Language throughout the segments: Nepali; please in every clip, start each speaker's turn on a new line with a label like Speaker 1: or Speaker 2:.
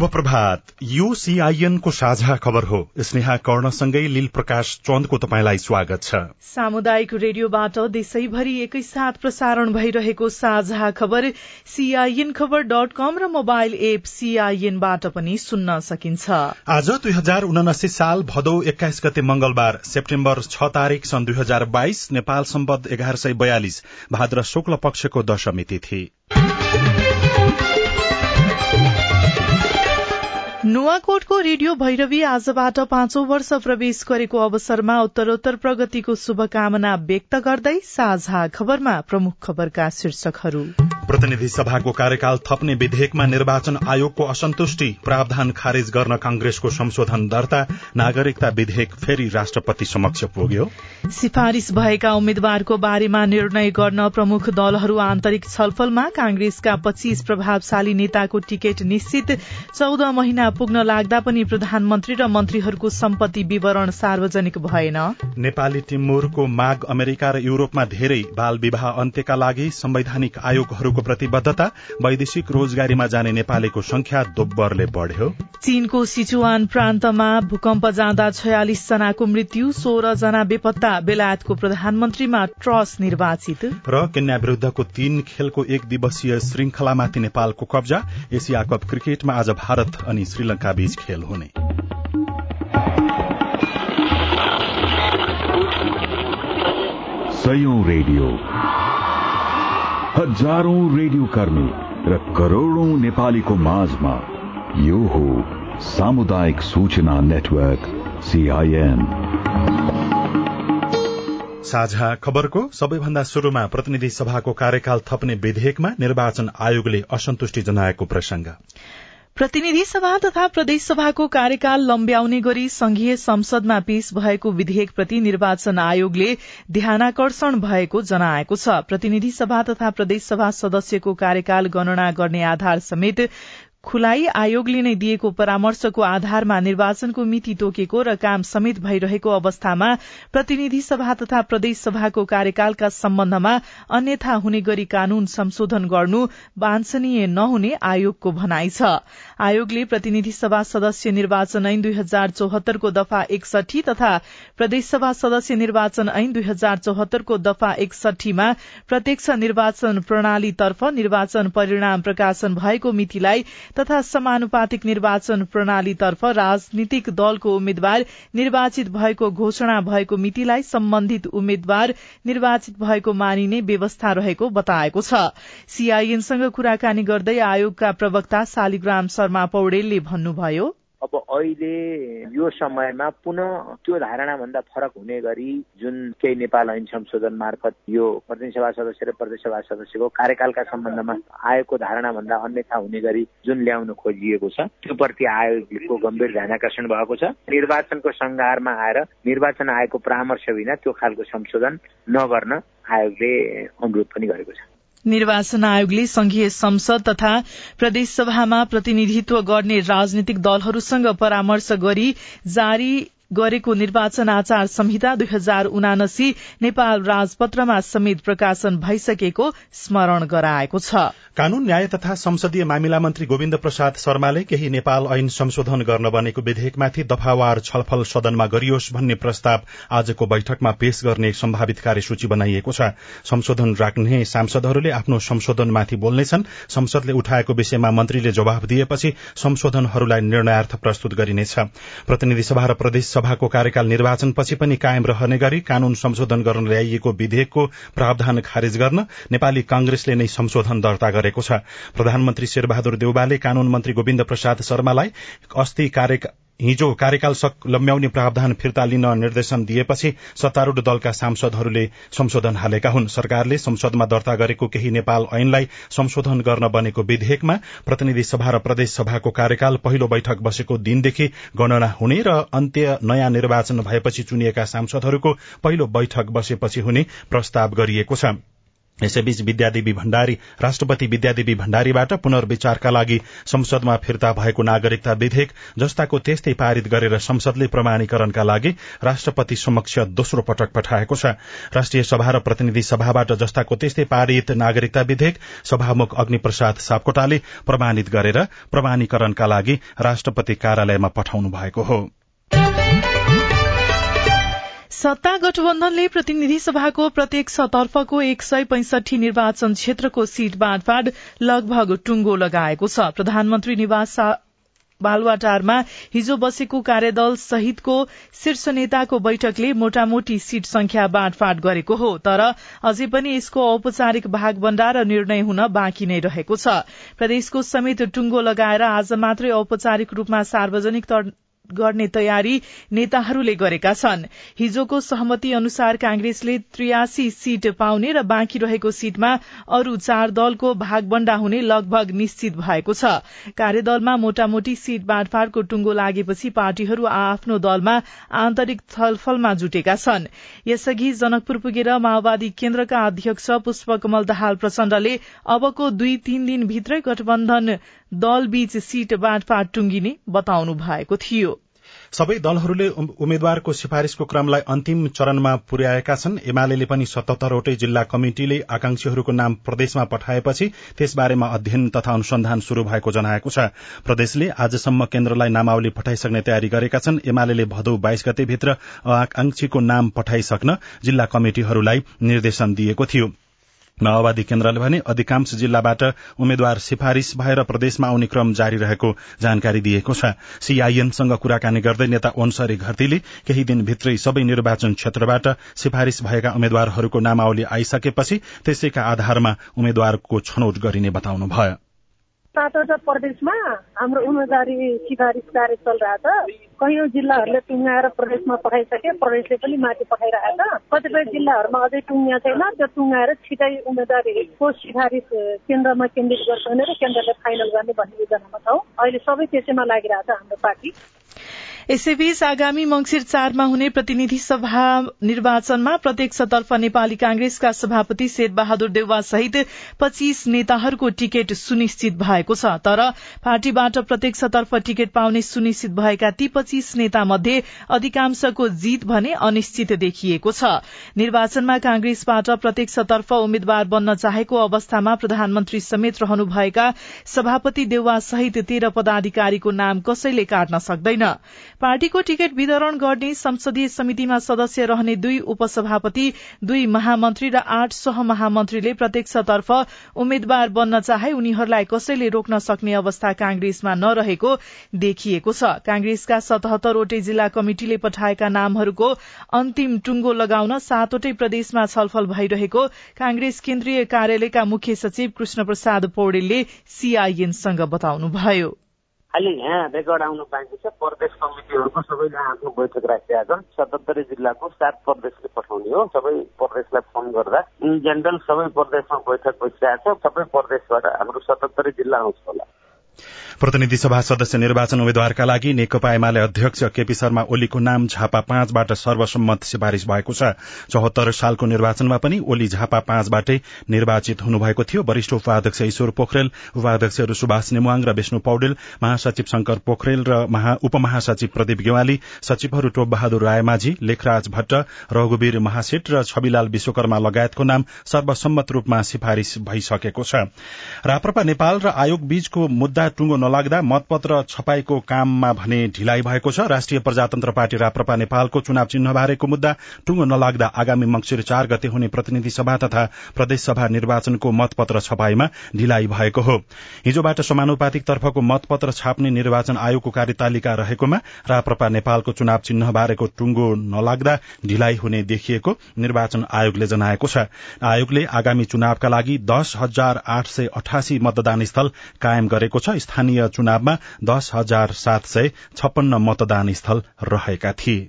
Speaker 1: शुभ प्रभात यो सीआईएन को साझा खबर हो। स्नेहा कर्णसँगै लील प्रकाश चन्दको तपाईँलाई स्वागत छ।
Speaker 2: सामुदायिक रेडियोबाट देशैभरि एकैसाथ प्रसारण भइरहेको साझा खबर सीआईएन खबर डट कम र मोबाइल एप सीआईएनबाट पनि सुन्न सकिन्छ।
Speaker 1: आज दुई हजार उनासी साल भदौ एक्काइस गते मंगलबार सेप्टेम्बर छ तारीक सन् दुई हजार बाइस नेपाल सम्बद्ध एघार सय बयालिस भाद्र शुक्ल पक्षको दशमी तिथि।
Speaker 2: नुवाकोटको रेडियो भैरवी आजबाट पाँचौं वर्ष प्रवेश गरेको अवसरमा उत्तरोत्तर प्रगतिको शुभकामना व्यक्त गर्दै साझा खबरमा प्रमुख खबरका शीर्षकहरू।
Speaker 1: प्रतिनिधि सभाको कार्यकाल थप्ने विधेयकमा निर्वाचन आयोगको असन्तुष्टि प्रावधान खारेज गर्न कांग्रेसको संशोधन दर्ता नागरिकता विधेयक फेरि राष्ट्रपति समक्ष पुग्यो।
Speaker 2: सिफारिश भएका उम्मेद्वारको बारेमा निर्णय गर्न प्रमुख दलहरू आन्तरिक छलफलमा कांग्रेसका पच्चीस प्रभावशाली नेताको टिकट निश्चित। चौध महिना पुग्न लाग्दा पनि प्रधानमन्त्री र मन्त्रीहरूको सम्पत्ति विवरण सार्वजनिक भएन।
Speaker 1: नेपाली टिम्बुरको माग अमेरिका र युरोपमा धेरै बाल विवाह अन्त्यका लागि संवैधानिक आयोगहरूको प्रतिबद्धता वैदेशिक रोजगारीमा जाने नेपालीको संख्या दोब्बरले बढ़्यो।
Speaker 2: चीनको सिचुवान प्रान्तमा भूकम्प जाँदा छयालिस जनाको मृत्यु सोह्र जना बेपत्ता बेलायतको प्रधानमन्त्रीमा ट्रस निर्वाचित।
Speaker 1: र केन्या विरूद्धको तीन खेलको एक दिवसीय श्रृंखलामाथि नेपालको कब्जा एसिया कप क्रिकेटमा आज भारत अनि श्रीलंका बीच खेल हुने।
Speaker 3: सयौं रेडियो। हजारौं रेडियो कर्मी र करोड़ौं नेपालीको माझमा यो हो सामुदायिक सूचना नेटवर्क सीआईएन
Speaker 1: साझा खबरको सबैभन्दा शुरूमा प्रतिनिधि सभाको कार्यकाल थप्ने विधेयकमा निर्वाचन आयोगले असन्तुष्टि जनाएको प्रसंग
Speaker 2: प्रतिनिधि सभा तथा प्रदेश सभाको कार्यकाल लम्ब्याउने गरी संघीय संसदमा पेश भएको विधेयकप्रति निर्वाचन आयोगले ध्यानाकर्षण भएको जनाएको छ। प्रतिनिधि सभा तथा प्रदेश सभा सदस्यको कार्यकाल गणना गर्ने आधार समेत खुलाई आयोगले नै दिएको परामर्शको आधारमा निर्वाचनको मिति तोकेको र काम समेत भइरहेको अवस्थामा प्रतिनिधि सभा तथा प्रदेश सभाको कार्यकालका सम्बन्धमा अन्यथा हुने गरी कानून संशोधन गर्नु वाञ्छनीय नहुने आयोगको भनाइ छ। आयोगले प्रतिनिधि सभा सदस्य निर्वाचन ऐन दुई हजार चौहत्तरको दफा एकसठी तथा प्रदेश सभा सदस्य निर्वाचन ऐन दुई हजार चौहत्तरको दफा एकसठीमा प्रत्यक्ष निर्वाचन प्रणालीतर्फ निर्वाचन परिणाम प्रकाशन भएको मितिलाई तथा समानुपातिक निर्वाचन प्रणालीतर्फ राजनीतिक दलको उम्मेद्वार निर्वाचित भएको घोषणा भएको मितिलाई सम्बन्धित उम्मेद्वार निर्वाचित भएको मानिने व्यवस्था रहेको बताएको छ। सीआईएनसँग कुराकानी गर्दै आयोगका प्रवक्ता शालिग्राम शर्मा पौडेलले भन्नुभयो
Speaker 4: अब अहिले यो समयमा पुनः त्यो धारणा भन्दा फरक हुने गरी जुन केही नेपाल ऐन संशोधन मार्फत यो प्रतिनिधि सभा सदस्य र प्रदेश सभा सदस्यको कार्यकालका सम्बन्धमा आयोगको धारणा भन्दा अन्यथा हुने गरी जुन ल्याउन खोजिएको छ त्यो प्रति आयोगको गम्भीर ध्यान आकर्षण भएको छ। निर्वाचनको संघारमा आएर निर्वाचन आयोगको परामर्श बिना त्यो खालको संशोधन नगर्न आयोगले अनुरोध पनि गरेको छ।
Speaker 2: निर्वाचन आयोगले संघीय संसद तथा प्रदेशसभामा प्रतिनिधित्व गर्ने राजनीतिक दलहरूसँग परामर्श गरी जारी गरेको निर्वाचन आचार संहिता दुई हजार उनासी नेपाल राजपत्रमा समेत प्रकाशन भइसकेको स्मरण गराएको छ।
Speaker 1: कानून न्याय तथा संसदीय मामिला मन्त्री गोविन्द प्रसाद शर्माले केही नेपाल ऐन संशोधन गर्न बनेको विधेयकमाथि दफावार छलफल सदनमा गरियोस् भन्ने प्रस्ताव आजको बैठकमा पेश गर्ने सम्भावित कार्यसूची बनाइएको छ। संशोधन राख्ने सांसदहरूले आफ्नो संशोधनमाथि बोल्नेछन्। संसदले उठाएको विषयमा मन्त्रीले जवाब दिएपछि संशोधनहरूलाई निर्णयार्थ प्रस्तुत गरिनेछ। प्रतिनिधि सभा र प्रदेश सभाको कार्यकाल निर्वाचनपछि पनि कायम रहने गरी कानून संशोधन गर्न ल्याइएको विधेयकको प्रावधान खारेज गर्न नेपाली कांग्रेसले नै संशोधन दर्ता गरेको छ। प्रधानमन्त्री शेरबहादुर देउवाले कानून मन्त्री गोविन्द प्रसाद शर्मालाई अस्ति हिजो कार्यकाल लम्ब्याउने प्रावधान फिर्ता लिन निर्देशन दिएपछि सत्तारूढ़ दलका सांसदहरूले संशोधन हालेका हुन्। सरकारले संसदमा दर्ता गरेको केही नेपाल ऐनलाई संशोधन गर्न बनेको विधेयकमा प्रतिनिधि सभा र प्रदेश सभाको कार्यकाल पहिलो बैठक बसेको दिनदेखि गणना हुने र अन्त्य नयाँ निर्वाचन भएपछि चुनिएका सांसदहरूको पहिलो बैठक बसेपछि हुने प्रस्ताव गरिएको छ। यसैबीच विद्यादेवी भण्डारी राष्ट्रपति विद्यादेवी भण्डारीबाट पुनर्विचारका लागि संसदमा फिर्ता भएको नागरिकता विधेयक जस्ताको त्यस्तै पारित गरेर संसदले प्रमाणीकरणका लागि राष्ट्रपति समक्ष दोस्रो पटक पठाएको छ। राष्ट्रिय सभा र प्रतिनिधि सभाबाट जस्ताको त्यस्तै पारित नागरिकता विधेयक सभामुख अग्निप्रसाद सापकोटाले प्रमाणित गरेर प्रमाणीकरणका लागि राष्ट्रपति कार्यालयमा पठाउनु भएको हो।
Speaker 2: सत्ता गठबन्धनले प्रतिनिधि सभाको प्रत्येक तर्फको एक सय पैंसठी निर्वाचन क्षेत्रको सीट बाँडफाँड लगभग टुंगो लगाएको छ। प्रधानमन्त्री निवास बालुवाटारमा हिजो बसेको कार्यदल सहितको शीर्ष नेताको बैठकले मोटामोटी सीट संख्या बाँडफाँड गरेको हो। तर अझै पनि यसको औपचारिक भागभण्डा र निर्णय हुन बाँकी नै रहेको छ। प्रदेशको समेत टुंगो लगाएर आज मात्रै औपचारिक रूपमा सार्वजनिक गर्ने तयारी नेताहरूले गरेका छन्। हिजोको सहमति अनुसार कांग्रेसले त्रियासी सीट पाउने र बाँकी रहेको सीटमा अरू चार दलको भागबण्डा हुने लगभग निश्चित भएको छ। कार्यदलमा मोटामोटी सीट बाँडफाँडको टुंगो लागेपछि पार्टीहरू आफ्नो दलमा आन्तरिक छलफलमा जुटेका छन्। यसअघि जनकपुर पुगेर माओवादी केन्द्रका अध्यक्ष पुष्पकमल दाहाल प्रचण्डले अबको दुई तीन दिनभित्रै गठबन्धन दलबीच सीट बाँडफाँड टुंगिने बताउनु भएको थियो।
Speaker 1: सबै दलहरूले उम्मेद्वारको सिफारिशको क्रमलाई अन्तिम चरणमा पुर्याएका छन्। एमाले पनि सतहत्तरवटै जिल्ला कमिटिले आकांक्षीहरूको नाम प्रदेशमा पठाएपछि त्यसबारेमा अध्ययन तथा अनुसन्धान शुरू भएको जनाएको छ। प्रदेशले आजसम्म केन्द्रलाई नामावली पठाइसक्ने तयारी गरेका छन्। एमाले भदौ बाइस गतेभित्र आकांक्षीको नाम पठाइसक्न जिल्ला कमिटिहरूलाई निर्देशन दिएको थियो। माओवादी केन्द्रले भने अधिकांश जिल्लाबाट उम्मेद्वार सिफारिश भएर प्रदेशमा आउने क्रम जारी रहेको जानकारी दिएको छ। सीआईएनसँग कुराकानी गर्दै नेता ओन्सरी घरतीले केही दिनभित्रै सबै निर्वाचन क्षेत्रबाट सिफारिश भएका उम्मेद्वारहरूको नामावली आइसकेपछि त्यसैका आधारमा उम्मेद्वारको छनौट गरिने बताउनुभयो।
Speaker 5: सातवटा प्रदेशमा हाम्रो उम्मेदवारी सिफारिस कार्य चलिरहेछ। कैयौँ जिल्लाहरूले टुङ्गाएर प्रदेशमा पठाइसके प्रदेशले पनि माथि पठाइरहेछ। कतिपय जिल्लाहरूमा अझै टुङ्गा छैन। त्यो टुङ्गाएर छिटै उम्मेदवारीको सिफारिस केन्द्रमा केन्द्रित गर्छ भनेर केन्द्रले फाइनल गर्ने भन्ने योजनामा छौँ। अहिले सबै त्यसैमा लागिरहेछ हाम्रो पार्टी।
Speaker 2: यसैबीच आगामी मंगिर चारमा हुने प्रतिनिधि सभा निर्वाचनमा प्रत्यक्षतर्फ नेपाली कांग्रेसका सभापति शेरबहादुर देउवा सहित पच्चीस नेताहरूको टिकट सुनिश्चित भएको छ। तर पार्टीबाट प्रत्यक्षतर्फ टिकट पाउने सुनिश्चित भएका ती पच्चीस नेता मध्ये अधिकांशको जीत भने अनिश्चित देखिएको छ। निर्वाचनमा कांग्रेसबाट प्रत्यक्षतर्फ उम्मेद्वार बन्न चाहेको अवस्थामा प्रधानमन्त्री समेत रहनुभएका सभापति देउवा सहित तेह्र पदाधिकारीको नाम कसैले काट्न सक्दैन। पार्टीको टिकट वितरण गर्ने संसदीय समितिमा सदस्य रहने दुई उपसभापति दुई महामन्त्री र आठ सहमहामन्त्रीले प्रत्यक्षतर्फ उम्मेद्वार बन्न चाहे उनीहरूलाई कसैले रोक्न सक्ने अवस्था कांग्रेसमा नरहेको देखिएको छ। कांग्रेसका सतहत्तरवटै जिल्ला कमिटिले पठाएका नामहरूको अन्तिम टुंगो लगाउन सातवटै प्रदेशमा छलफल भइरहेको कांग्रेस केन्द्रीय कार्यालयका मुख्य सचिव कृष्ण प्रसाद पौडेलले सीआईएनसँग बताउनुभयो।
Speaker 6: अहिले यहाँ रेकर्ड आउनु बाँकी छ प्रदेश समितिहरूको सबैले आफ्नो बैठक राखिरहेका छन्। सतहत्तरी जिल्लाको सात प्रदेशले पठाउने हो। सबै प्रदेशलाई फोन गर्दा इन जेनरल सबै प्रदेशमा बैठक बसिरहेको छ। सबै प्रदेशबाट हाम्रो सतहत्तरी जिल्ला आउँछ होला।
Speaker 1: प्रतिनिधि सभा सदस्य निर्वाचन उम्मेद्वारका लागि नेकपा एमाले अध्यक्ष केपी शर्मा ओलीको नाम झापा पाँचबाट सर्वसम्मत सिफारिश भएको छ। चौहत्तर सालको निर्वाचनमा पनि ओली झापा पाँचबाटै निर्वाचित हुनुभएको थियो। वरिष्ठ उपाध्यक्ष ईश्वर पोखरेल उपाध्यक्षहरू सुभाष नेमुवाङ र विष्णु पौडेल महासचिव शंकर पोखरेल र उपमहासचिव प्रदीप गेवाली सचिवहरू टोप बहादुर रायमाझी लेखराज भट्ट रघुवीर महासेट र छविलाल विश्वकर्मा लगायतको नाम सर्वसम्मत रूपमा सिफारिश भइसकेको छ। राप्रपा नेपाल र आयोग बीचको मुद्दा टुङ्गो नलाग्दा मतपत्र छपाईको काममा भने ढिलाइ भएको छ। राष्ट्रिय प्रजातन्त्र पार्टी राप्रपा नेपालको चुनाव चिन्ह बारेको मुद्दा टुङ्गो नलाग्दा आगामी मंगिर चार गते हुने प्रतिनिधि सभा तथा प्रदेश सभा निर्वाचनको मतपत्र छपाईमा ढिलाइ भएको हो। हिजोबाट समानुपातिक तर्फको मतपत्र छाप्ने निर्वाचन आयोगको कार्यतालिका रहेकोमा राप्रपा नेपालको चुनाव चिन्ह बारेको टुङ्गो नलाग्दा ढिलाइ हुने देखिएको निर्वाचन आयोगले जनाएको छ। आयोगले आगामी चुनावका लागि दश हजार आठ सय अठासी मतदान स्थल कायम गरेको छ। स्थानीय चुनावमा दस हजार सात सय छप्पन्न मतदान स्थल रहेका थिए।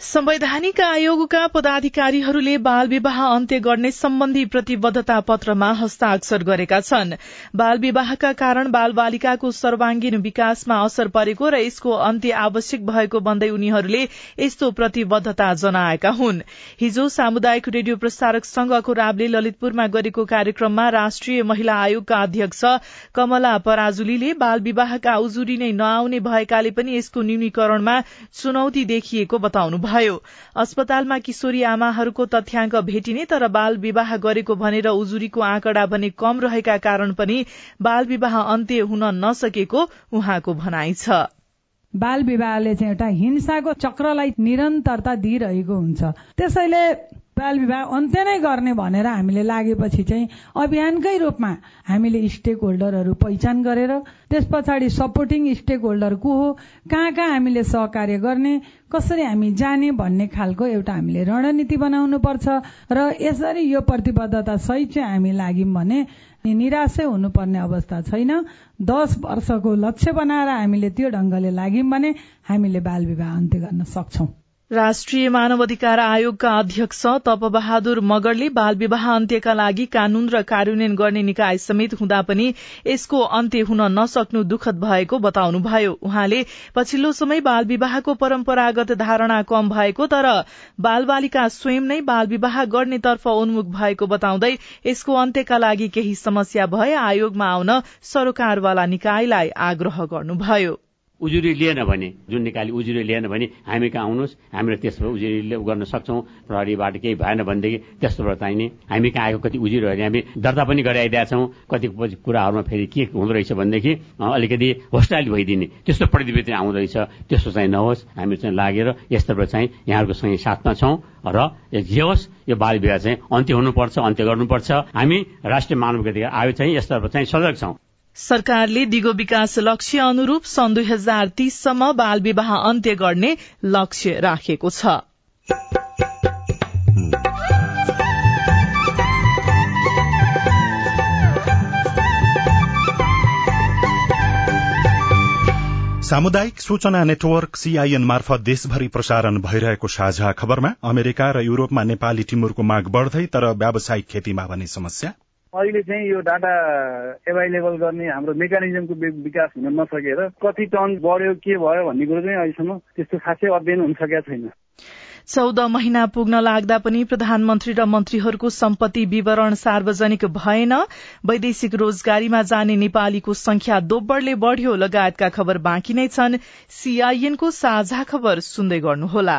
Speaker 2: संवैधानिक आयोगका पदाधिकारीहरूले बाल विवाह अन्त्य गर्ने सम्बन्धी प्रतिबद्धता पत्रमा हस्ताक्षर गरेका छन्। बाल विवाहका कारण बाल बालिकाको सर्वाङ्गीन विकासमा असर परेको र यसको अन्त्य आवश्यक भएको भन्दै उनीहरूले यस्तो प्रतिबद्धता जनाएका हुन्। हिजो सामुदायिक रेडियो प्रसारक संघको राबले ललितपुरमा गरेको कार्यक्रममा राष्ट्रिय महिला आयोगका अध्यक्ष कमला पराजुलीले बाल विवाहका उजुरी नै नआउने भएकाले पनि यसको न्यूनीकरणमा चुनौती देखिएको बताउनु भयो। अस्पतालमा किशोरी आमाहरूको तथ्याङ्क भेटिने तर बाल विवाह गरेको भनेर उजुरीको आँकडा भने कम रहेका कारण पनि बाल विवाह अन्त्य हुन नसकेको उहाँको भनाइ छ।
Speaker 7: बाल विवाहले चाहिँ एउटा हिंसाको चक्रलाई निरन्तरता दिइरहेको हुन्छ। त्यसैले बाल विवाह अन्त्य नै गर्ने भनेर हामीले लागेपछि चाहिँ अभियानकै रूपमा हामीले स्टेक होल्डरहरू पहिचान गरेर त्यस पछाडि सपोर्टिङ स्टेक होल्डर को हो कहाँ कहाँ हामीले सहकार्य गर्ने कसरी हामी जाने भन्ने खालको एउटा हामीले रणनीति बनाउनु पर्छ र यसरी यो प्रतिबद्धता सहित चाहिँ हामी लाग्यौँ भने निराशै हुनुपर्ने अवस्था छैन। दस वर्षको लक्ष्य बनाएर हामीले त्यो ढंगले लाग्यौँ भने हामीले बाल विवाह अन्त्य गर्न सक्छौं।
Speaker 2: राष्ट्रिय मानव अधिकार आयोगका अध्यक्ष तप बहादुर मगरले बाल विवाह अन्त्यका लागि कानून र कार्यान्वयन गर्ने निकाय समेत हुँदा पनि यसको अन्त्य हुन नसक्नु दुखद भएको बताउनुभयो। उहाँले पछिल्लो समय बाल विवाहको परम्परागत धारणा कम भएको तर बाल बालिका स्वयं नै बाल विवाह गर्नेतर्फ उन्मुख भएको बताउँदै यसको अन्त्यका लागि केही समस्या भए आयोगमा आउन सरोकारवाला निकायलाई आग्रह गर्नुभयो।
Speaker 8: उजुरी लिएन भने जुन निकाली उजुरी लिएन भने हामी कहाँ आउनुहोस्? हामीले त्यसबाट उजुरी गर्न सक्छौँ। प्रहरीबाट केही भएन भनेदेखि त्यस्तोबाट चाहिने हामी कहाँ आएको? कति उजुरीहरू हामी दर्ता पनि गराइदिएका छौँ। कति कुराहरूमा फेरि के हुँदो रहेछ भनेदेखि अलिकति होस्टाइल भइदिने। त्यस्तो प्रतिवेदन आउँदैछ त्यस्तो चाहिँ नहोस्। हामी चाहिँ लागेर यस्तोबाट चाहिँ यहाँहरूको सँगै साथमा छौँ र जे होस् यो बाल विवाह चाहिँ अन्त्य हुनुपर्छ अन्त्य गर्नुपर्छ। हामी राष्ट्रिय मानव अधिकार आयोग चाहिँ यस्तोबाट चाहिँ सजग छौँ।
Speaker 2: सरकारले दिगो विकास लक्ष्य अनुरूप सन् दुई हजार तीससम्म बाल विवाह अन्त्य गर्ने लक्ष्य राखेको छ।
Speaker 1: सामुदायिक सूचना नेटवर्क सीआईएन मार्फत देशभरि प्रसारण भइरहेको साझा खबरमा अमेरिका र युरोपमा नेपाली टिमुरको माग बढ़दै तर व्यावसायिक खेतीमा भने समस्या।
Speaker 9: अहिले चाहिँ यो डाटा एभाइलेबल गर्ने हाम्रो मेकानिजमको विकास हुन नसकेर कति टन बढ्यो के भयो भन्ने कुरो चाहिँ अहिलेसम्म त्यस्तो खासै अध्ययन हुन सकेका छैन।
Speaker 2: चौध महिना पुग्न लाग्दा पनि प्रधानमन्त्री र मन्त्रीहरूको सम्पत्ति विवरण सार्वजनिक भएन। वैदेशिक रोजगारीमा जाने नेपालीको संख्या दोब्बरले बढ़्यो। लगायतका खबर बाँकी नै छन्। सीआईएनको साझा खबर सुन्दै गर्नुहोला।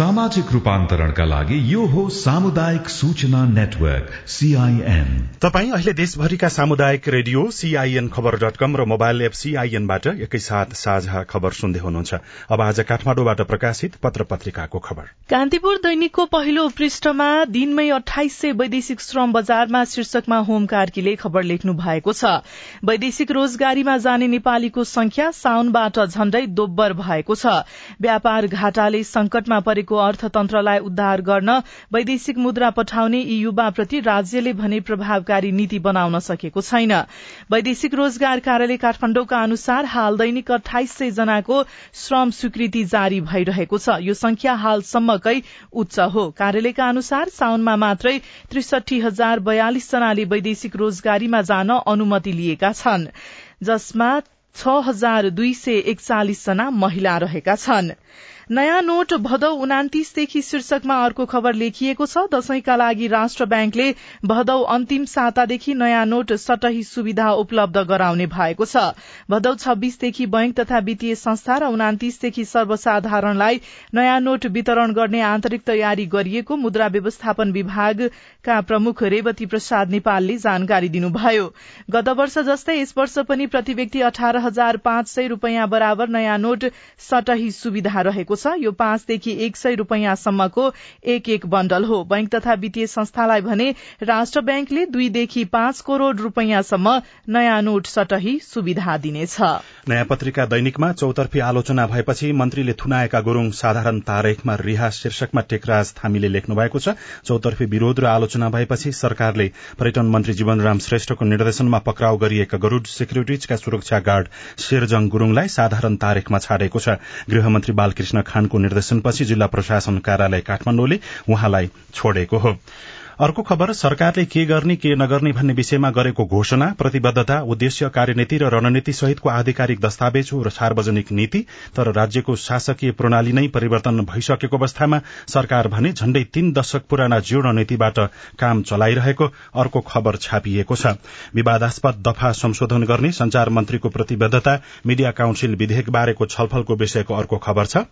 Speaker 3: सामाजिक रूपान्तरणका लागि यो हो सामुदायिक सूचना नेटवर्क सीआईएन
Speaker 1: तपाई अहिले देशभरिका सामुदायिक रेडियो सीआईएन खबर डट कम र मोबाइल एप सीआईएनबाट एकैसाथ साझा खबर सुन्दै हुनुहुन्छ। अब आज काठमाडौँबाट प्रकाशित पत्र पत्रिकाको खबर।
Speaker 2: कान्तिपुर दैनिकको पहिलो पृष्ठमा दिनमै अठाइस सय वैदेशिक श्रम बजारमा शीर्षकमा होम कार्कीले खबर लेख्नु भएको छ। वैदेशिक रोजगारीमा जाने नेपालीको संख्या साउनबाट झण्डै दोब्बर भएको छ। व्यापार घाटाले संकटमा परेको अर्थतन्त्रलाई उद्धार गर्न वैदेशिक मुद्रा पठाउने यी युवाप्रति राज्यले भने प्रभावकारी नीति बनाउन सकेको छैन। वैदेशिक रोजगार कार्यालय काठमाडौँका अनुसार हाल दैनिक अठाइस सय जनाको श्रम स्वीकृति जारी भइरहेको छ। यो संख्या हालसम्मकै उच्च हो। कार्यालयका अनुसार साउनमा मात्रै त्रिसठी हजार बयालिस जनाले वैदेशिक रोजगारीमा जान अनुमति लिएका छन् जसमा छ हजार दुई सय एकचालिस जना महिला रहेका छन्। नयाँ नोट भदौ उनातिसदेखि शीर्षकमा अर्को खबर लेखिएको छ। दशैंका लागि राष्ट्र ब्याङ्कले भदौ अन्तिम सातादेखि नयाँ नोट सटही सुविधा उपलब्ध गराउने भएको छ। भदौ छब्बीसदेखि बैंक तथा वित्तीय संस्था र उनातिसदेखि सर्वसाधारणलाई नयाँ नोट वितरण गर्ने आन्तरिक तयारी गरिएको मुद्रा व्यवस्थापन विभागका प्रमुख रेवती प्रसाद नेपालले जानकारी दिनुभयो। गत वर्ष जस्तै यस वर्ष पनि प्रति व्यक्ति अठार हजार पाँच सय रूपियाँ बराबर नयाँ नोट सटही सुविधा रहेको छ। यो पाँचदेखि एक सय रूपियाँसम्मको एक एक बण्डल हो। बैंक तथा वित्तीय संस्थालाई भने राष्ट्र ब्याङ्कले दुईदेखि पाँच करोड़ रूपियाँसम्म नयाँ नोट सटही सुविधा दिनेछ।
Speaker 1: नयाँ पत्रिका दैनिकमा चौतर्फी आलोचना भएपछि मन्त्रीले थुनाएका गुरूङ साधारण तारेखमा रिहा शीर्षकमा टेकराज थामीले लेख्नु भएको छ। चौतर्फी विरोध र आलोचना भएपछि सरकारले पर्यटन मन्त्री जीवनराम श्रेष्ठको निर्देशनमा पक्राउ गरिएका गरूड सेक्युरिटीजका सुरक्षा गार्ड शेरजङ गुरूङलाई साधारण तारेखमा छाडेको छ। गृहमन्त्री बालकृष्ण खानको निर्देशनपछि जिल्ला प्रशासन कार्यालय काठमाडौँले उहाँलाई छोडेको हो। अर्को खबर सरकारले के गर्ने के नगर्ने भन्ने विषयमा गरेको घोषणा प्रतिबद्धता उद्देश्य कार्यनीति र रणनीति सहितको आधिकारिक दस्तावेज हो र सार्वजनिक नीति तर राज्यको शासकीय प्रणाली नै परिवर्तन भइसकेको अवस्थामा सरकार भने झण्डै तीन दशक पुराना जीर्ण नीतिबाट काम चलाइरहेको अर्को खबर छापिएको छ। विवादास्पद दफा संशोधन गर्ने संचार मन्त्रीको प्रतिबद्धता मिडिया काउन्सिल विधेयक बारेको छलफलको विषयको अर्को खबर छ।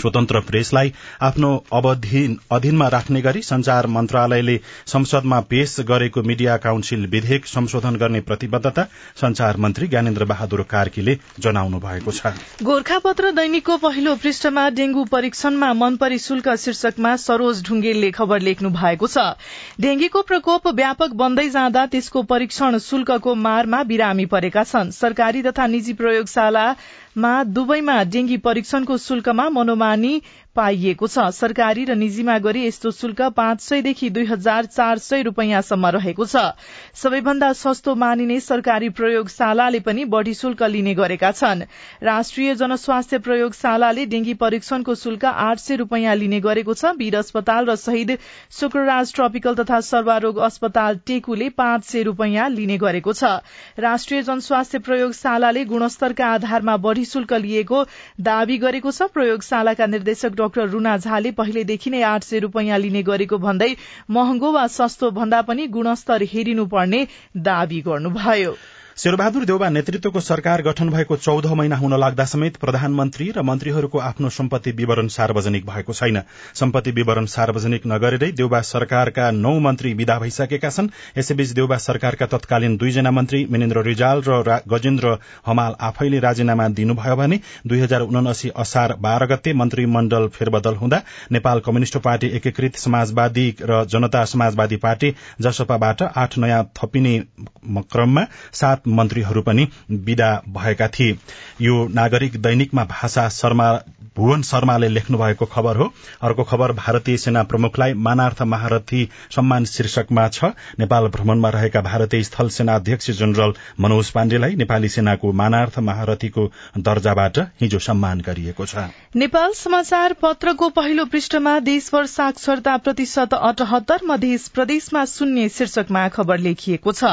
Speaker 1: स्वतन्त्र प्रेसलाई आफ्नो अधीनमा राख्ने गरी संचार मन्त्रालयले संसदमा पेश गरेको मिडिया काउन्सिल विधेयक संशोधन गर्ने प्रतिबद्धता संचार मन्त्री ज्ञानेन्द्र बहादुर कार्कीले जनाउनु भएको छ।
Speaker 2: गोर्खापत्र दैनिकको पहिलो पृष्ठमा डेंगू परीक्षणमा मनपरी शुल्क शीर्षकमा सरोज ढुंगेलले खबर लेख्नु भएको छ। डेंगीको प्रकोप व्यापक बन्दै जाँदा त्यसको परीक्षण शुल्कको मारमा बिरामी परेका छन्। सरकारी तथा निजी प्रयोगशाला मा दुवैमा डेंगी परीक्षणको शुल्कमा मनोमानी पाइएको छ। सरकारी र निजीमा गरी यस्तो शुल्क पाँच सयदेखि दुई हजार चार सय रूपियाँसम्म रहेको छ। सबैभन्दा सस्तो मानिने सरकारी प्रयोगशालाले पनि बढ़ी शुल्क लिने गरेका छन्। राष्ट्रिय जनस्वास्थ्य प्रयोगशालाले डेंगी परीक्षणको शुल्क आठ सय रूपियाँ लिने गरेको छ। वीर अस्पताल र शहीद शुक्रराज ट्रपिकल तथा सर्वारोग अस्पताल टेकुले पाँच सय रूपियाँ लिने गरेको छ। राष्ट्रिय जनस्वास्थ्य प्रयोगशालाले गुणस्तरका आधारमा बढ़ी शुल्क लिएको दावी गरेको छ। प्रयोगशालाका निर्देशक डाक्टर रूना झाले पहिलेदेखि नै आठ सय रूपियाँ लिने गरेको भन्दै महँगो वा सस्तो भन्दा पनि गुणस्तर हेरिनुपर्ने दावी गर्नुभयो।
Speaker 1: शेरबहादुर देउबा नेतृत्वको सरकार गठन भएको चौध महिना हुन लाग्दा समेत प्रधानमन्त्री र मन्त्रीहरूको आफ्नो सम्पत्ति विवरण सार्वजनिक भएको छैन। सम्पत्ति विवरण सार्वजनिक नगरेरै देउबा सरकारका नौ मन्त्री विदा भइसकेका छन्। यसैबीच देउबा सरकारका तत्कालीन दुईजना मन्त्री मिनेन्द्र रिजाल र गजेन्द्र हमाल आफैले राजीनामा दिनुभयो भने दुई हजार उनासी असार बाह्र गते मन्त्रीमण्डल फेरबदल हुँदा नेपाल कम्युनिष्ट पार्टी एकीकृत समाजवादी र जनता समाजवादी पार्टी जसपाबाट आठ नयाँ थपिने क्रममा सात मन्त्रीहरू पनि विदा भएका थिए। यो नागरिक दैनिकमा भाषा शर्मा भुवन शर्माले लेख्नु भएको खबर हो। अर्को खबर भारतीय सेना प्रमुखलाई मानार्थ महारथी सम्मान शीर्षकमा छ। नेपाल भ्रमणमा रहेका भारतीय स्थल सेना अध्यक्ष जनरल मनोज पाण्डेलाई नेपाली सेनाको मानार्थ महारथीको दर्जाबाट हिजो सम्मान गरिएको छ।
Speaker 2: नेपाल समाचार पत्रको पहिलो पृष्ठमा देशभर साक्षरता प्रतिशत अठहत्तर मध्य प्रदेशमा शून्य शीर्षकमा खबर लेखिएको छ।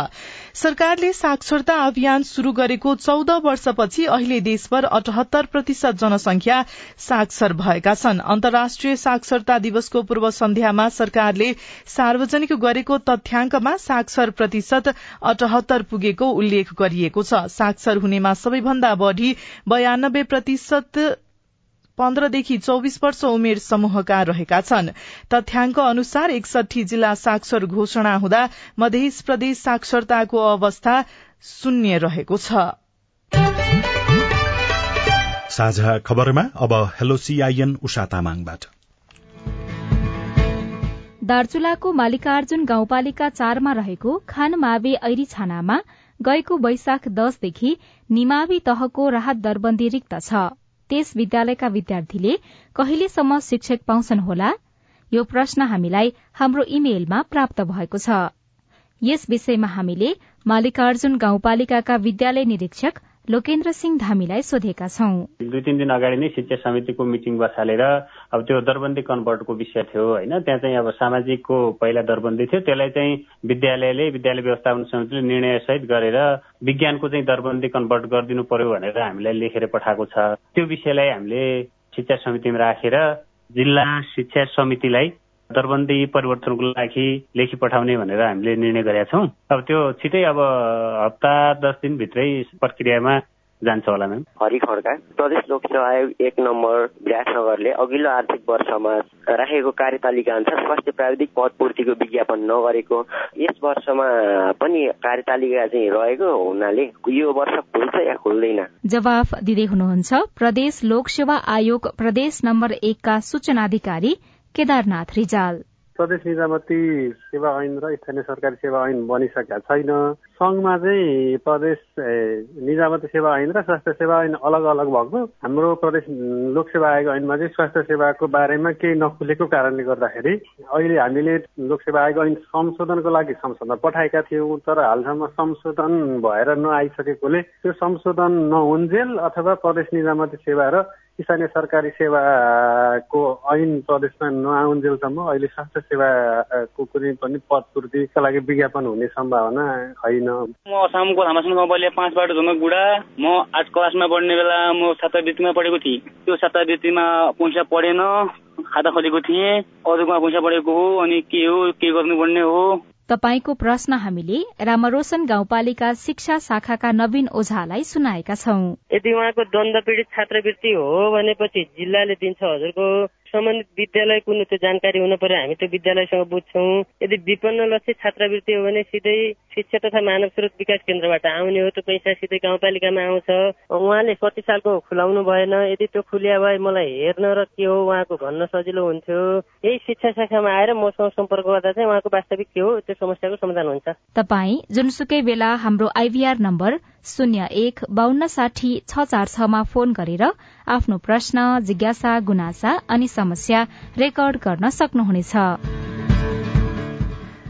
Speaker 2: सरकारले साक्षरता अभियान शुरू गरेको चौध वर्षपछि अहिले देशभर अठहत्तर प्रतिशत जनसंख्या साक्षर भएका छन्। अन्तर्राष्ट्रिय साक्षरता दिवसको पूर्व सन्ध्यामा सरकारले सार्वजनिक गरेको तथ्याङ्कमा साक्षर प्रतिशत अठहत्तर पुगेको उल्लेख गरिएको छ। साक्षर हुनेमा सबैभन्दा बढ़ी बयानब्बे प्रतिशत पन्ध्रदेखि चौविस वर्ष उमेर समूहका रहेका छन्। तथ्याङ्क अनुसार एकसठी जिल्ला साक्षर घोषणा हुँदा मध्य प्रदेश साक्षरताको अवस्था शून्य रहेको छ।
Speaker 1: साझा खबरमा अब हेलो सीआईएन उषा तामाङबाट।
Speaker 10: दार्चुलाको मालिकार्जुन गाउँपालिका चारमा रहेको खानमावे ऐरी छानामा गएको वैशाख दशदेखि निमावी तहको राहत दरबन्दी रिक्त छ। त्यस विद्यालयका विद्यार्थीले कहिलेसम्म शिक्षक पाउँछन् होला? यो प्रश्न हामीलाई हाम्रो इमेलमा प्राप्त भएको छ। यस विषयमा हामीले मालिकार्जुन गाउँपालिकाका विद्यालय निरीक्षक लोकेन्द्र सिंह धामीलाई सोधेका छौं।
Speaker 11: दुई तिन दिन अगाडि नै शिक्षा समितिको मिटिङ बसालेर अब त्यो दरबन्दी कन्भर्टको विषय थियो होइन? त्यहाँ चाहिँ अब सामाजिकको पहिला दरबन्दी थियो। त्यसलाई चाहिँ विद्यालयले विद्यालय व्यवस्थापन समितिले निर्णय सहित गरेर विज्ञानको चाहिँ दरबन्दी कन्भर्ट गरिदिनु पर्यो भनेर हामीलाई लेखेर पठाएको छ। त्यो विषयलाई हामीले शिक्षा समितिमा राखेर जिल्ला शिक्षा समितिलाई दरबन्दी परिवर्तनको लागि लेखी पठाउने भनेर हामीले निर्णय गरेका छौँ। अब त्यो छिटै अब हप्ता दस दिनभित्रै प्रक्रियामा जान्छ होला म्याम।
Speaker 12: हरि खड्का प्रदेश लोकसेवा आयोग एक नम्बर विराटनगरले अघिल्लो आर्थिक वर्षमा राखेको कार्यतालिका अनुसार स्वास्थ्य प्राविधिक पद पूर्तिको विज्ञापन नगरेको यस वर्षमा पनि कार्यतालिका चाहिँ रहेको हुनाले यो वर्ष खुल्छ या खुल्दैन?
Speaker 10: जवाफ दिँदै हुनुहुन्छ प्रदेश लोकसेवा आयोग प्रदेश नम्बर एकका सूचनाधिकारी केदारनाथ रिजाल।
Speaker 13: प्रदेश निजामती सेवा ऐन र स्थानीय सरकारी सेवा ऐन बनिसकेका छैन। सङ्घमा चाहिँ प्रदेश निजामती सेवा ऐन र स्वास्थ्य सेवा ऐन अलग अलग भएको। हाम्रो प्रदेश लोकसेवा आयोग ऐनमा चाहिँ स्वास्थ्य सेवाको बारेमा केही नखुलेको कारणले गर्दाखेरि अहिले हामीले लोकसेवा आयोग ऐन संशोधनको लागि संसदमा पठाएका थियौँ तर हालसम्म संशोधन भएर नआइसकेकोले त्यो संशोधन नहुन्जेल अथवा प्रदेश निजामती सेवा र स्थानीय सरकारी सेवाको ऐन प्रदेशमा नआउन्जेलसम्म अहिले स्वास्थ्य सेवाको कुनै पनि पद पूर्तिका लागि विज्ञापन हुने सम्भावना छैन
Speaker 14: म असामको गाउँपालिका पाँचबाट झुमक बुढा म आज क्लासमा पढ्ने बेला म छात्रवृत्तिमा पढेको थिएँ। त्यो छात्रवृत्तिमा पैसा पढेन खाता खोलेको थिएँ अरूमा पैसा पढेको हो अनि के हो के गर्नुपर्ने हो।
Speaker 10: तपाईँको प्रश्न हामीले रामरोशन गाउँपालिका शिक्षा शाखाका नवीन ओझालाई सुनाएका छौं।
Speaker 15: यदि उहाँको द्वन्द पीड़ित छात्रवृत्ति हो भनेपछि जिल्लाले दिन्छ हजुरको सम्बन्धित विद्यालय कुन त्यो जानकारी हुनु पर्यो हामी त्यो विद्यालयसँग बुझ्छौँ। यदि विपन्न लक्षित छात्रवृत्ति हो भने सिधै शिक्षा तथा मानव स्रोत विकास केन्द्रबाट आउने हो त्यो पैसा सिधै गाउँपालिकामा आउँछ। उहाँले कति सालको खुलाउनु भएन यदि त्यो खुलिया भए मलाई हेर्न र के हो उहाँको भन्न सजिलो हुन्थ्यो। यही शिक्षा शाखामा आएर मसँग सम्पर्क गर्दा चाहिँ उहाँको वास्तविक के हो त्यो समस्याको समाधान हुन्छ।
Speaker 10: तपाई जुनसुकै बेला हाम्रो आइभीआर नम्बर शून्य एक बान्न साठी छ चार छमा फोन गरेर आफ्नो प्रश्न जिज्ञासा गुनासा अनि समस्या रेकर्ड गर्न सक्नुहुनेछ।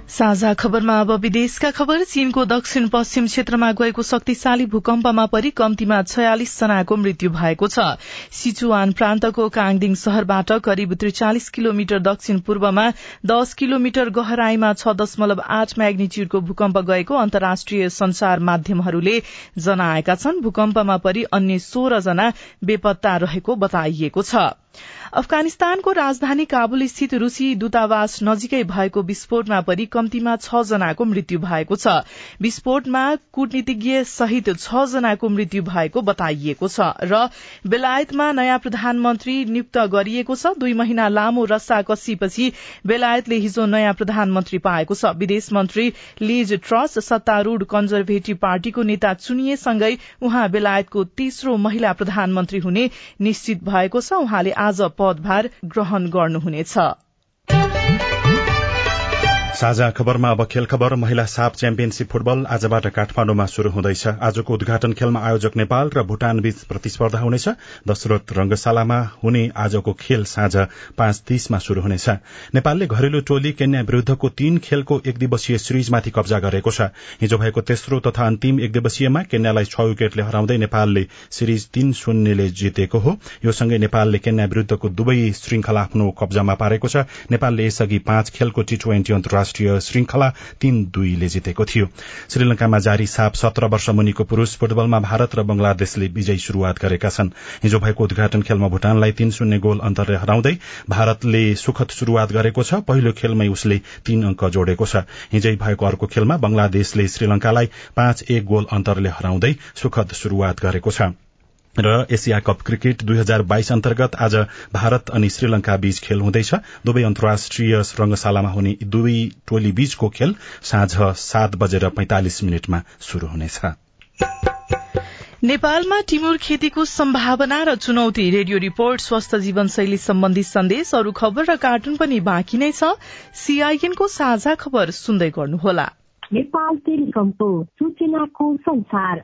Speaker 2: साझा खबरमा अब विदेशका खबर। चीनको दक्षिण पश्चिम क्षेत्रमा गएको शक्तिशाली भूकम्पमा परि कम्तीमा छयालिस जनाको मृत्यु भएको छ। सिचुआन प्रान्तको काङदिङ शहरबाट करिब त्रिचालिस किलोमिटर दक्षिण पूर्वमा दश किलोमिटर गहराईमा छ दशमलव आठ म्याग्निच्यूडको भूकम्प गएको अन्तर्राष्ट्रिय संचार माध्यमहरूले जनाएका छन्। भूकम्पमा परि अन्य सोह्र जना बेपत्ता रहेको बताइएको छ। अफगानिस्तानको राजधानी काबुल स्थित रूसी दूतावास नजिकै भएको विस्फोटमा परि कम्तीमा छ जनाको मृत्यु भएको छ। विस्फोटमा कूटनीतिज्ञ सहित छ जनाको मृत्यु भएको बताइएको छ र बेलायतमा नयाँ प्रधानमन्त्री नियुक्त गरिएको छ। दुई महिना लामो रस्सा कसीपछि बेलायतले हिजो नयाँ प्रधानमन्त्री पाएको छ। विदेश मन्त्री लिज ट्रस सत्तारूढ़ कन्जर्भेटिभ पार्टीको नेता चुनिएसँगै उहाँ बेलायतको तेस्रो महिला प्रधानमन्त्री हुने निश्चित भएको छ। उहाँले आज पदभार ग्रहण गर्नुहुनेछ।
Speaker 1: साझा खबरमा अब खेल खबर महिला साप च्याम्पियनशीप फुटबल आजबाट काठमाडौँमा शुरू हुँदैछ। आजको उद्घाटन खेलमा आयोजक नेपाल र भूटान बीच प्रतिस्पर्धा हुनेछ। दशरथ रंगशालामा हुने आजको खेल साँझ पाँच तीसमा शुरू हुनेछ। नेपालले घरेलु टोली केन्या विरूद्धको तीन खेलको एक दिवसीय सिरिजमाथि कब्जा गरेको छ। हिजो भएको तेस्रो तथा अन्तिम एक दिवसीयमा केन्यालाई छ विकेटले हराउँदै नेपालले सिरिज तीन शून्यले जितेको हो। यो सँगै नेपालले केन्या विरूद्धको दुवै श्रृंखला आफ्नो कब्जामा पारेको छ। नेपालले यसअघि पाँच खेलको टी ट्वेन्टी अन्तर्राष्ट्रिय राष्ट्रिय श्रृंखला तीन दुईले जितेको थियो। श्रीलंकामा जारी साप सत्र वर्ष मुनिको पुरूष फुटबलमा भारत र बंगलादेशले विजयी शुरूआत गरेका छन्। हिजो भएको उद्घाटन खेलमा भूटानलाई तीन शून्य गोल अन्तरले हराउँदै भारतले सुखद शुरूआत गरेको छ। पहिलो खेलमै उसले तीन अंक जोडेको छ। हिजै भएको अर्को खेलमा बंगलादेशले श्रीलंकालाई पाँच एक गोल अन्तरले हराउँदै सुखद शुरूआत गरेको छ। र एसिया कप क्रिकेट दुई हजार बाइस अन्तर्गत आज भारत अनि श्रीलंका बीच खेल हुँदैछ। दुवै अन्तर्राष्ट्रिय रंगशालामा हुने दुवै टोली बीचको खेल साँझ सात बजेर पैंतालिस मिनटमा शुरू हुनेछ।
Speaker 2: नेपालमा टिमुर खेतीको सम्भावना र चुनौती। रेडियो रिपोर्ट स्वस्थ जीवनशैली सम्बन्धी सन्देश अरू खबर र कार्टुन पनि बाँकी नै छ। सीआईएनको साझा खबर सुन्दै गर्नुहोला।
Speaker 16: नेपाल टेलिकमको सूचनाको संसार।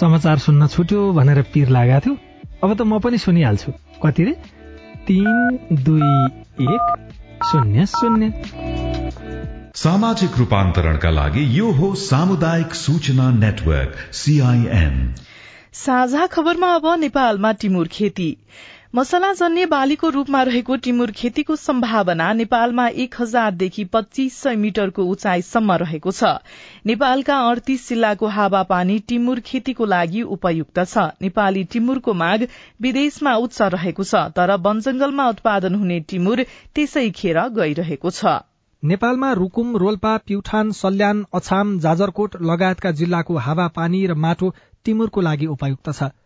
Speaker 17: समाचार सुन्न छुट्यो भनेर पिर लागेको थियो। अब त म पनि सुनिहाल्छु। कति रे? तिन दुई एक शून्य शून्य।
Speaker 3: सामाजिक रूपान्तरणका लागि यो हो सामुदायिक सूचना नेटवर्क सीआईएन
Speaker 2: साझा खबरमा अब नेपालमा टिमुर खेती। मसलाजन्य बालीको रूपमा रहेको टिमुर खेतीको सम्भावना नेपालमा एक हजारदेखि पच्चीस सय मिटरको उचाइसम्म रहेको छ। नेपालका अडतीस जिल्लाको हावापानी टिमुर खेतीको लागि उपयुक्त छ। नेपाली टिमुरको माग विदेशमा उच्च रहेको छ तर वनजंगलमा उत्पादन हुने टिमुर त्यसै खेर गइरहेको छ।
Speaker 17: नेपालमा रुकुम रोल्पा प्युठान सल्यान अछाम जाजरकोट लगायतका जिल्लाको हावापानी र माटो टिमुरको लागि उपयुक्त छ।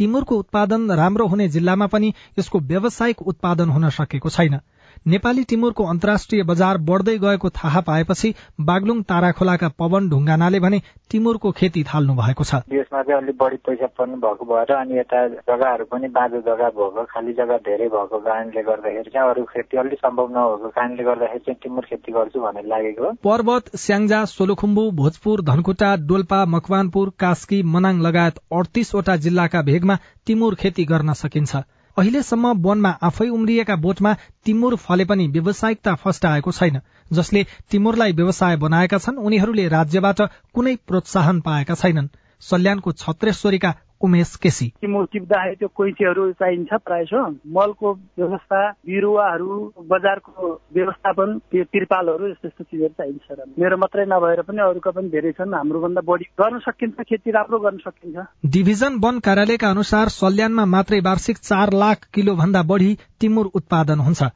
Speaker 17: तिमुरको उत्पादन राम्रो हुने जिल्लामा पनि यसको व्यावसायिक उत्पादन हुन सकेको छैन। नेपाली टिमुरको अन्तर्राष्ट्रिय बजार बढ़दै गएको थाहा पाएपछि बागलुङ ताराखोलाका पवन ढुङ्गानाले भने टिमुरको खेती थाल्नु भएको छ।
Speaker 18: देशमा चाहिँ अलिक बढी पैसा पर्नु भएको भएर अनि यता जग्गाहरू पनि बाँझो जग्गा भएको खाली जग्गा धेरै भएको कारणले गर्दाखेरि चाहिँ अरू खेती अलिक सम्भव नभएको कारणले गर्दाखेरि चाहिँ टिमुर खेती गर्छु भनेर लागेको
Speaker 17: पर्वत स्याङ्जा सोलुखुम्बु भोजपुर धनकुटा डोल्पा मकवानपुर कास्की मनाङ लगायत अडतीसवटा जिल्लाका भेगमा टिमुर खेती गर्न सकिन्छ। अहिलेसम्म वनमा आफै उम्रिएका बोटमा तिमुर फले पनि व्यावसायिकता फस्टाएको छैन। जसले तिमुरलाई व्यवसाय बनाएका छन् उनीहरूले राज्यबाट कुनै प्रोत्साहन पाएका छैनन्। सल्यानको छत्रेश्वरीका उमेश केसी।
Speaker 9: तिमुर टिप्दाखेरि त्यो कोइचीहरू चाहिन्छ प्रायः मलको व्यवस्था बिरुवाहरू बजारको व्यवस्थापन त्यो तिरपालहरू यस्तो यस्तो चिजहरू चाहिन्छ मेरो मात्रै नभएर पनि अरूका पनि धेरै छन्। हाम्रोभन्दा बढी गर्न सकिन्छ खेती राम्रो गर्न सकिन्छ।
Speaker 17: डिभिजन वन कार्यालयका अनुसार सल्यानमा मात्रै वार्षिक चार लाख किलो भन्दा बढ़ी तिमुर उत्पादन हुन्छ।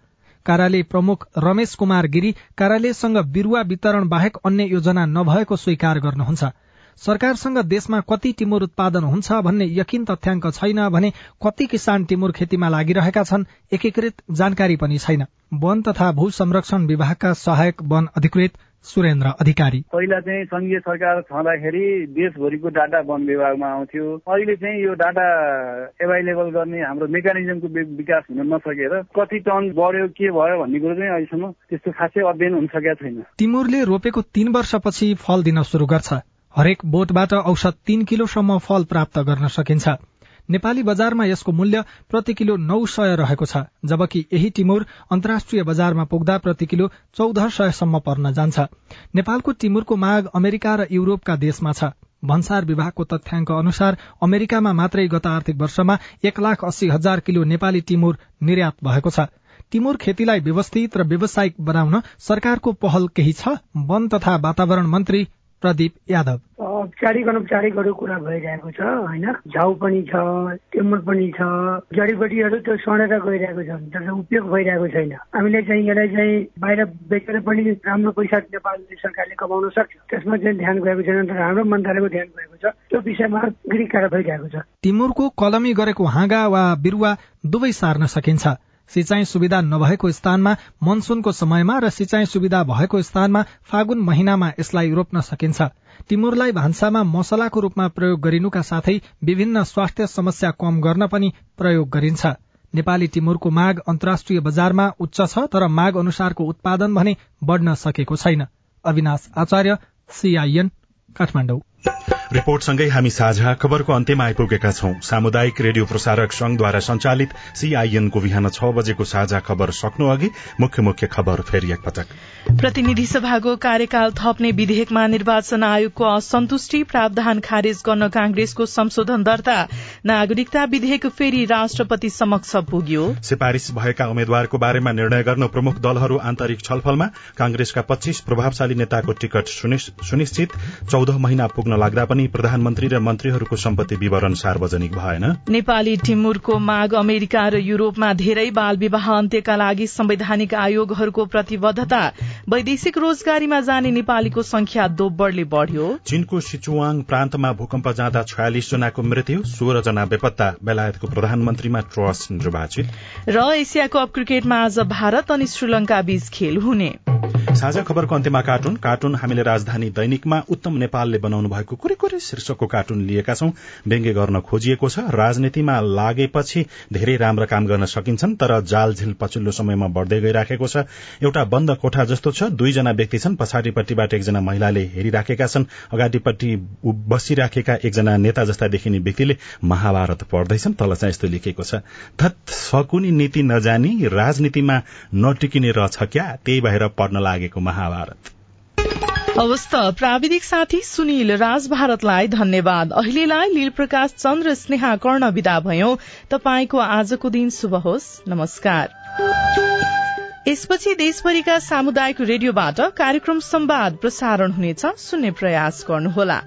Speaker 17: कार्यालय प्रमुख रमेश कुमार गिरी कार्यालयसँग बिरुवा वितरण बाहेक अन्य योजना नभएको स्वीकार गर्नुहुन्छ। सरकारसँग देशमा कति टिमुर उत्पादन हुन्छ भन्ने यकिन तथ्याङ्क छैन भने कति किसान टिमुर खेतीमा लागिरहेका छन् एकीकृत जानकारी पनि छैन। वन तथा भू संरक्षण विभागका सहायक वन अधिकृत सुरेन्द्र अधिकारी।
Speaker 9: पहिला चाहिँ संघीय सरकार छँदाखेरि देशभरिको डाटा वन विभागमा आउँथ्यो। अहिले चाहिँ यो डाटा एभाइलेबल गर्ने हाम्रो मेकानिजमको विकास हुन नसकेर कति टन बढ्यो के भयो भन्ने कुरो चाहिँ अहिलेसम्म त्यस्तो खासै अध्ययन हुन सकेका छैन।
Speaker 17: तिमुरले रोपेको तीन वर्षपछि फल दिन शुरू गर्छ। हरेक बोटबाट औसत तीन किलोसम्म फल प्राप्त गर्न सकिन्छ। नेपाली बजारमा यसको मूल्य प्रति किलो नौ सय रहेको छ जबकि यही टिमुर अन्तर्राष्ट्रिय बजारमा पुग्दा प्रति किलो चौध सयसम्म पर्न जान्छ। नेपालको टिमुरको माग अमेरिका र युरोपका देशमा छ। भन्सार विभागको तथ्याङ्क अनुसार अमेरिकामा मात्रै गत आर्थिक वर्षमा एक लाख अस्सी हजार किलो नेपाली टिमुर निर्यात भएको छ। टिमुर खेतीलाई व्यवस्थित र व्यावसायिक बनाउन सरकारको पहल केही छ? वन तथा वातावरण मन्त्री प्रदीप यादव।
Speaker 19: औपचारिक अनौपचारिकहरू कुरा भइरहेको छ होइन? झाउ पनि छ टेमुर पनि छ। जडीबुटीहरू त्यो सडेर गइरहेको छ तर उपयोग भइरहेको छैन। हामीले चाहिँ यसलाई चाहिँ बाहिर बेचेर पनि राम्रो पैसा नेपाल सरकारले कमाउन सक्छ। त्यसमा चाहिँ ध्यान गएको छैन तर हाम्रो मन्त्रालयको ध्यान गएको छ। त्यो विषयमा गृह कार्य भइरहेको छ।
Speaker 17: टिमुरको कलमी गरेको हाँगा वा बिरुवा दुवै सार्न सकिन्छ। सिंचाई सुविधा नभएको स्थानमा मनसूनको समयमा र सिंचाई सुविधा भएको स्थानमा फागुन महिनामा यसलाई रोप्न सकिन्छ। टिमुरलाई भान्सामा मसलाको रूपमा प्रयोग गरिनुका साथै विभिन्न स्वास्थ्य समस्या कम गर्न पनि प्रयोग गरिन्छ। नेपाली टिमुरको माग अन्तर्राष्ट्रिय बजारमा उच्च छ तर माग अनुसारको उत्पादन भने बढ़न सकेको छैन। अविनाश आचार्य सीआईएन काठमाडौँ।
Speaker 1: रिपोर्टसँगै हामी साझा खबरको अन्त्यमा आइपुगेका छौं। सामुदायिक रेडियो प्रसारक संघद्वारा संचालित सीआईएनको बिहान छ बजेको साझा खबर सक्नु अघि मुख्य मुख्य खबर फेरि एकपटक।
Speaker 2: प्रतिनिधि सभाको कार्यकाल थप्ने विधेयकमा निर्वाचन आयोगको असन्तुष्टि प्रावधान खारेज गर्न कांग्रेसको संशोधन दर्ता नागरिकता विधेयक फेरि राष्ट्रपति समक्ष पुग्यो।
Speaker 1: सिफारिश भएका उम्मेद्वारको बारेमा निर्णय गर्न प्रमुख दलहरू आन्तरिक छलफलमा कांग्रेसका पच्चीस प्रभावशाली नेताको टिकट सुनिश्चित। चौध महिना पुग्न लाग्दा पनि प्रधानमन्त्री र मन्त्रीहरूको सम्पत्ति विवरण सार्वजनिक भएन।
Speaker 2: नेपाली टिमुरको माग अमेरिका र युरोपमा धेरै बाल विवाह अन्त्यका लागि संवैधानिक आयोगहरूको प्रतिबद्धता वैदेशिक रोजगारीमा जाने नेपालीको संख्या दोब्बरले बढ़्यो।
Speaker 1: चीनको सिचुवाङ प्रान्तमा भूकम्प जाँदा छयालिस जनाको मृत्यु सोह्र जना बेपत्ता बेलायतको प्रधानमन्त्रीमा ट्रस्ट निर्वाचित।
Speaker 2: र एसियाको अप क्रिकेटमा आज भारत अनि श्रीलंका बीच खेल हुने।
Speaker 1: साझा खबरको अन्त्यमा कार्टुन कार्टुन हामीले राजधानी दैनिकमा उत्तम नेपालले बनाउनु भएको कुरै कुरै शीर्षकको कार्टुन लिएका छौं। व्यङ्ग्य गर्न खोजिएको छ। राजनीतिमा लागेपछि धेरै राम्रा काम गर्न सकिन्छन् तर जालझिल पछिल्लो समयमा बढ़दै गइराखेको छ। एउटा बन्द कोठा जस्तो छ। दुईजना व्यक्ति छन्। पछाडिपट्टिबाट एकजना महिलाले हेरिराखेका छन्। अगाडिपट्टि बसिराखेका एकजना नेता जस्ता देखिने व्यक्तिले महाभारत पढ्दैछन्। तल चाहिँ यस्तो लेखिएको छ। थत सकुनी नीति नजानी राजनीतिमा नटिकिने रहेछ क्या? त्यही भएर पढ्न लागेको महाभारत।
Speaker 2: अवस्थ प्राविधिक साथी सुनिल राज भारतलाई धन्यवाद। अहिलेलाई लील प्रकाश चन्द्र स्नेहा कर्ण विदा भयो। तपाईँको आजको दिन शुभ होस्। नमस्कार। यसपछि देशभरिका सामुदायिक रेडियोबाट कार्यक्रम संवाद प्रसारण हुनेछ। सुन्ने प्रयास गर्नुहोला।